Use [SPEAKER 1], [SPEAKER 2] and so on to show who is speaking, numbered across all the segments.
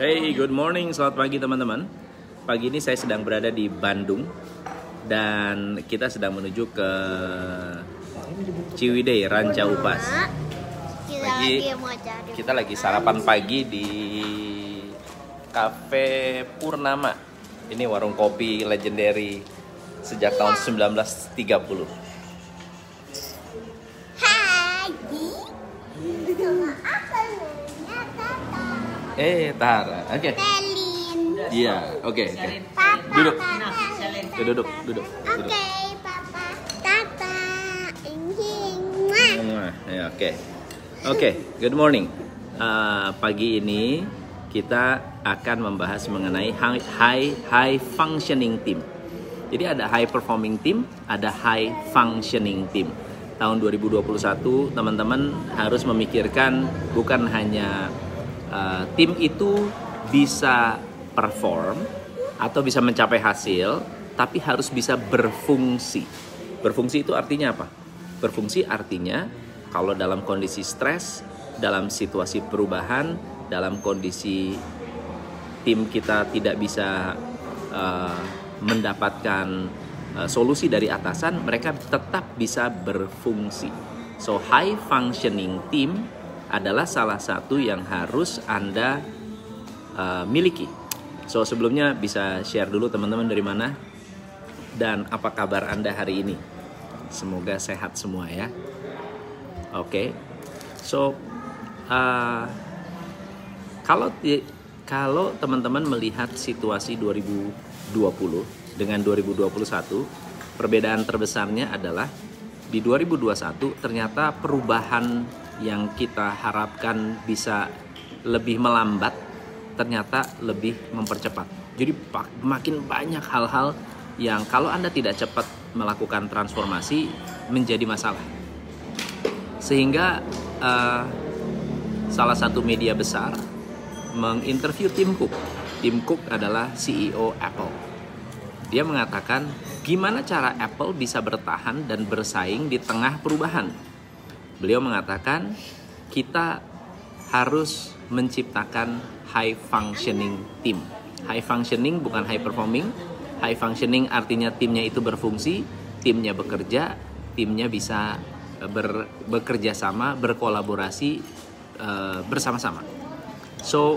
[SPEAKER 1] Hey, good morning, selamat pagi teman-teman. Pagi ini saya sedang berada di Bandung dan kita sedang menuju ke Ciwidey, Ranca Upas.
[SPEAKER 2] Kita
[SPEAKER 1] Pagi
[SPEAKER 2] lagi
[SPEAKER 1] kita lagi sarapan pagi di Cafe Purnama. Ini warung kopi legendary sejak tahun 1930.
[SPEAKER 2] Hai.
[SPEAKER 1] Eh, Tara. Oke.
[SPEAKER 2] Telin.
[SPEAKER 1] Iya, oke, oke.
[SPEAKER 2] Papa.
[SPEAKER 1] Duduk.
[SPEAKER 2] Tata.
[SPEAKER 1] Oke, duduk, duduk,
[SPEAKER 2] Oke,
[SPEAKER 1] duduk.
[SPEAKER 2] Papa. Tata.
[SPEAKER 1] Ya, Oke, oke. Good morning. Uh, pagi ini kita akan membahas mengenai high high functioning team. Jadi ada high performing team, ada high functioning team. Tahun 2021 teman-teman harus memikirkan bukan hanya uh, tim itu bisa perform atau bisa mencapai hasil, tapi harus bisa berfungsi. Berfungsi itu artinya apa? Berfungsi artinya kalau dalam kondisi stres, dalam situasi perubahan, dalam kondisi tim kita tidak bisa uh, mendapatkan uh, solusi dari atasan, mereka tetap bisa berfungsi. So high functioning team adalah salah satu yang harus Anda uh, miliki. So sebelumnya bisa share dulu teman-teman dari mana dan apa kabar Anda hari ini. Semoga sehat semua ya. Oke. So uh, kalau kalau teman-teman melihat situasi 2020 dengan 2021, perbedaan terbesarnya adalah di 2021 ternyata perubahan yang kita harapkan bisa lebih melambat ternyata lebih mempercepat. Jadi makin banyak hal-hal yang kalau Anda tidak cepat melakukan transformasi menjadi masalah. Sehingga eh, salah satu media besar menginterview Tim Cook. Tim Cook adalah CEO Apple. Dia mengatakan gimana cara Apple bisa bertahan dan bersaing di tengah perubahan. Beliau mengatakan kita harus menciptakan high functioning team. High functioning bukan high performing. High functioning artinya timnya itu berfungsi, timnya bekerja, timnya bisa eh, ber, bekerja sama, berkolaborasi eh, bersama-sama. So,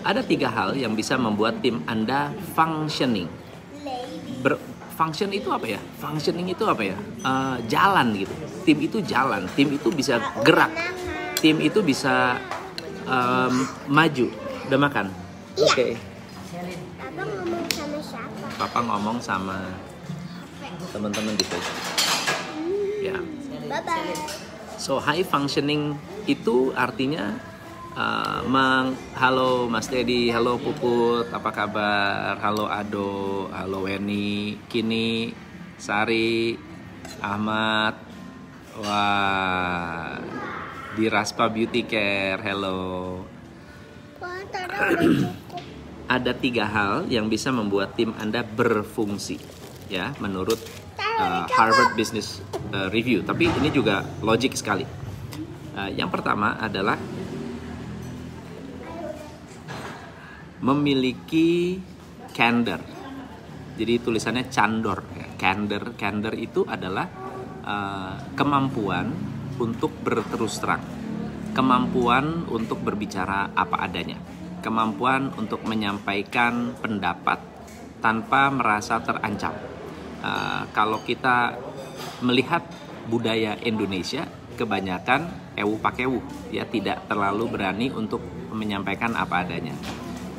[SPEAKER 1] ada tiga hal yang bisa membuat tim Anda functioning. Ber, function itu apa ya? Functioning itu apa ya? Eh, jalan gitu. Tim itu jalan. Tim itu bisa gerak. Tim itu bisa em, maju. Udah makan? Oke.
[SPEAKER 2] Papa ngomong sama siapa?
[SPEAKER 1] Papa ngomong sama teman-teman di Facebook. Ya.
[SPEAKER 2] Bye bye.
[SPEAKER 1] So high functioning itu artinya uh, meng halo Mas Dedi, halo Puput, apa kabar? Halo Ado, halo Weni, Kini, Sari, Ahmad, wah di Raspa Beauty Care, hello.
[SPEAKER 2] Cukup.
[SPEAKER 1] Ada tiga hal yang bisa membuat tim Anda berfungsi, ya, menurut uh, Harvard Business uh, Review. Tapi ini juga logik sekali. Uh, yang pertama adalah memiliki candor. Jadi tulisannya candor. Candor, candor itu adalah uh, kemampuan untuk berterus terang, kemampuan untuk berbicara apa adanya, kemampuan untuk menyampaikan pendapat tanpa merasa terancam. Uh, kalau kita melihat budaya Indonesia, kebanyakan ewu pakewu, ya tidak terlalu berani untuk menyampaikan apa adanya.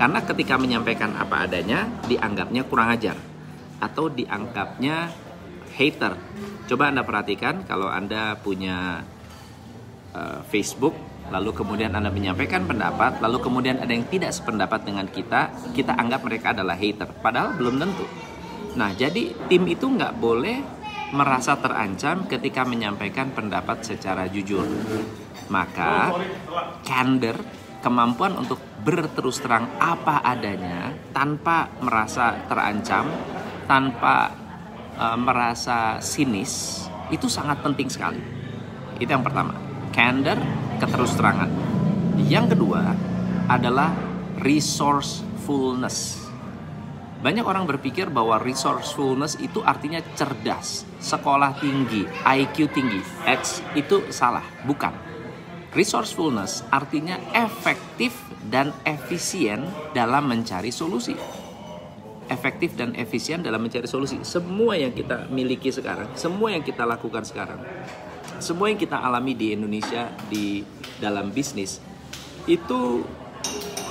[SPEAKER 1] Karena ketika menyampaikan apa adanya dianggapnya kurang ajar atau dianggapnya hater. Coba Anda perhatikan kalau Anda punya uh, Facebook lalu kemudian Anda menyampaikan pendapat, lalu kemudian ada yang tidak sependapat dengan kita, kita anggap mereka adalah hater. Padahal belum tentu. Nah, jadi tim itu nggak boleh merasa terancam ketika menyampaikan pendapat secara jujur. Maka, candor, kemampuan untuk berterus terang apa adanya tanpa merasa terancam, tanpa eh, merasa sinis, itu sangat penting sekali. Itu yang pertama. Candor, keterus terangan. Yang kedua adalah resourcefulness. Banyak orang berpikir bahwa resourcefulness itu artinya cerdas, sekolah tinggi, IQ tinggi. X itu salah, bukan. Resourcefulness artinya efektif dan efisien dalam mencari solusi. Efektif dan efisien dalam mencari solusi. Semua yang kita miliki sekarang, semua yang kita lakukan sekarang, semua yang kita alami di Indonesia di dalam bisnis itu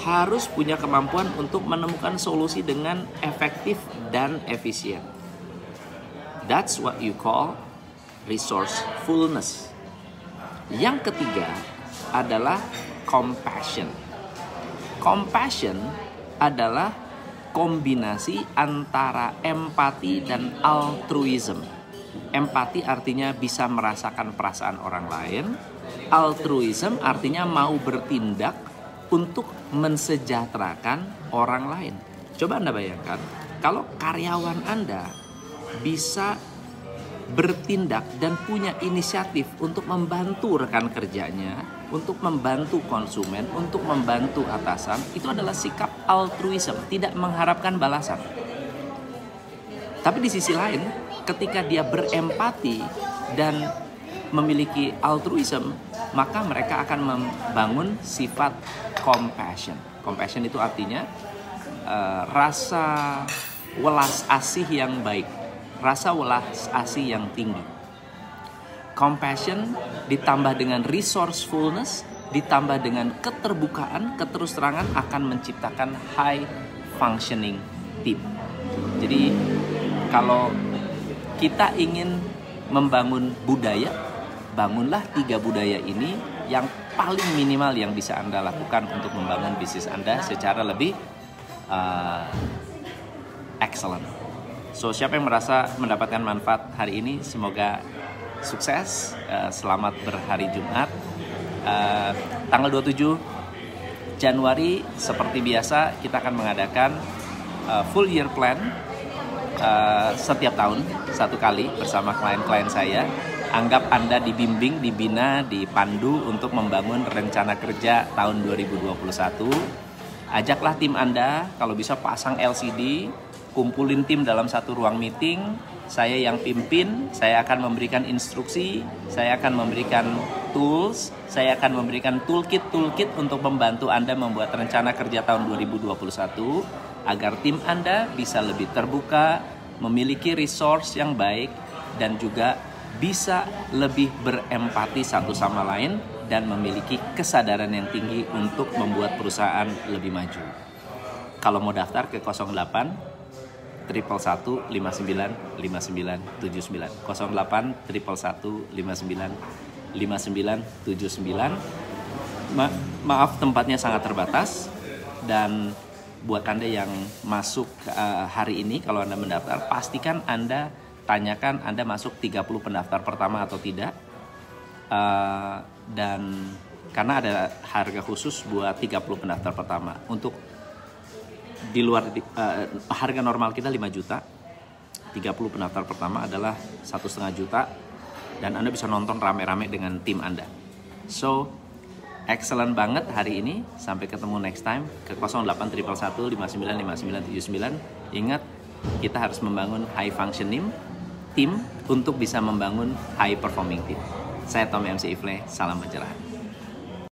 [SPEAKER 1] harus punya kemampuan untuk menemukan solusi dengan efektif dan efisien. That's what you call resourcefulness. Yang ketiga adalah compassion. Compassion adalah kombinasi antara empati dan altruism. Empati artinya bisa merasakan perasaan orang lain. Altruism artinya mau bertindak untuk mensejahterakan orang lain. Coba Anda bayangkan, kalau karyawan Anda bisa bertindak dan punya inisiatif untuk membantu rekan kerjanya, untuk membantu konsumen, untuk membantu atasan, itu adalah sikap altruism, tidak mengharapkan balasan. Tapi di sisi lain, ketika dia berempati dan memiliki altruism, maka mereka akan membangun sifat compassion. Compassion itu artinya uh, rasa welas asih yang baik, rasa welas asih yang tinggi. Compassion ditambah dengan resourcefulness, ditambah dengan keterbukaan, keterus terangan akan menciptakan high functioning team. Jadi kalau kita ingin membangun budaya bangunlah tiga budaya ini yang paling minimal yang bisa Anda lakukan untuk membangun bisnis Anda secara lebih uh, excellent. So, siapa yang merasa mendapatkan manfaat hari ini, semoga sukses. Uh, selamat berhari Jumat. Uh, tanggal 27 Januari, seperti biasa, kita akan mengadakan uh, full year plan uh, setiap tahun, satu kali bersama klien-klien saya anggap Anda dibimbing, dibina, dipandu untuk membangun rencana kerja tahun 2021. Ajaklah tim Anda, kalau bisa pasang LCD, kumpulin tim dalam satu ruang meeting, saya yang pimpin, saya akan memberikan instruksi, saya akan memberikan tools, saya akan memberikan toolkit-toolkit untuk membantu Anda membuat rencana kerja tahun 2021 agar tim Anda bisa lebih terbuka, memiliki resource yang baik dan juga bisa lebih berempati satu sama lain dan memiliki kesadaran yang tinggi untuk membuat perusahaan lebih maju. Kalau mau daftar ke 08 triple satu lima sembilan lima sembilan tujuh sembilan 08 triple satu lima sembilan lima sembilan tujuh sembilan maaf tempatnya sangat terbatas dan buat anda yang masuk uh, hari ini kalau anda mendaftar pastikan anda tanyakan Anda masuk 30 pendaftar pertama atau tidak. Uh, dan karena ada harga khusus buat 30 pendaftar pertama. Untuk di luar uh, harga normal kita 5 juta. 30 pendaftar pertama adalah satu setengah juta dan Anda bisa nonton rame-rame dengan tim Anda. So, excellent banget hari ini. Sampai ketemu next time ke 08 Ingat, kita harus membangun high functioning tim untuk bisa membangun high performing team. Saya Tom MC Ifle, salam pencerahan.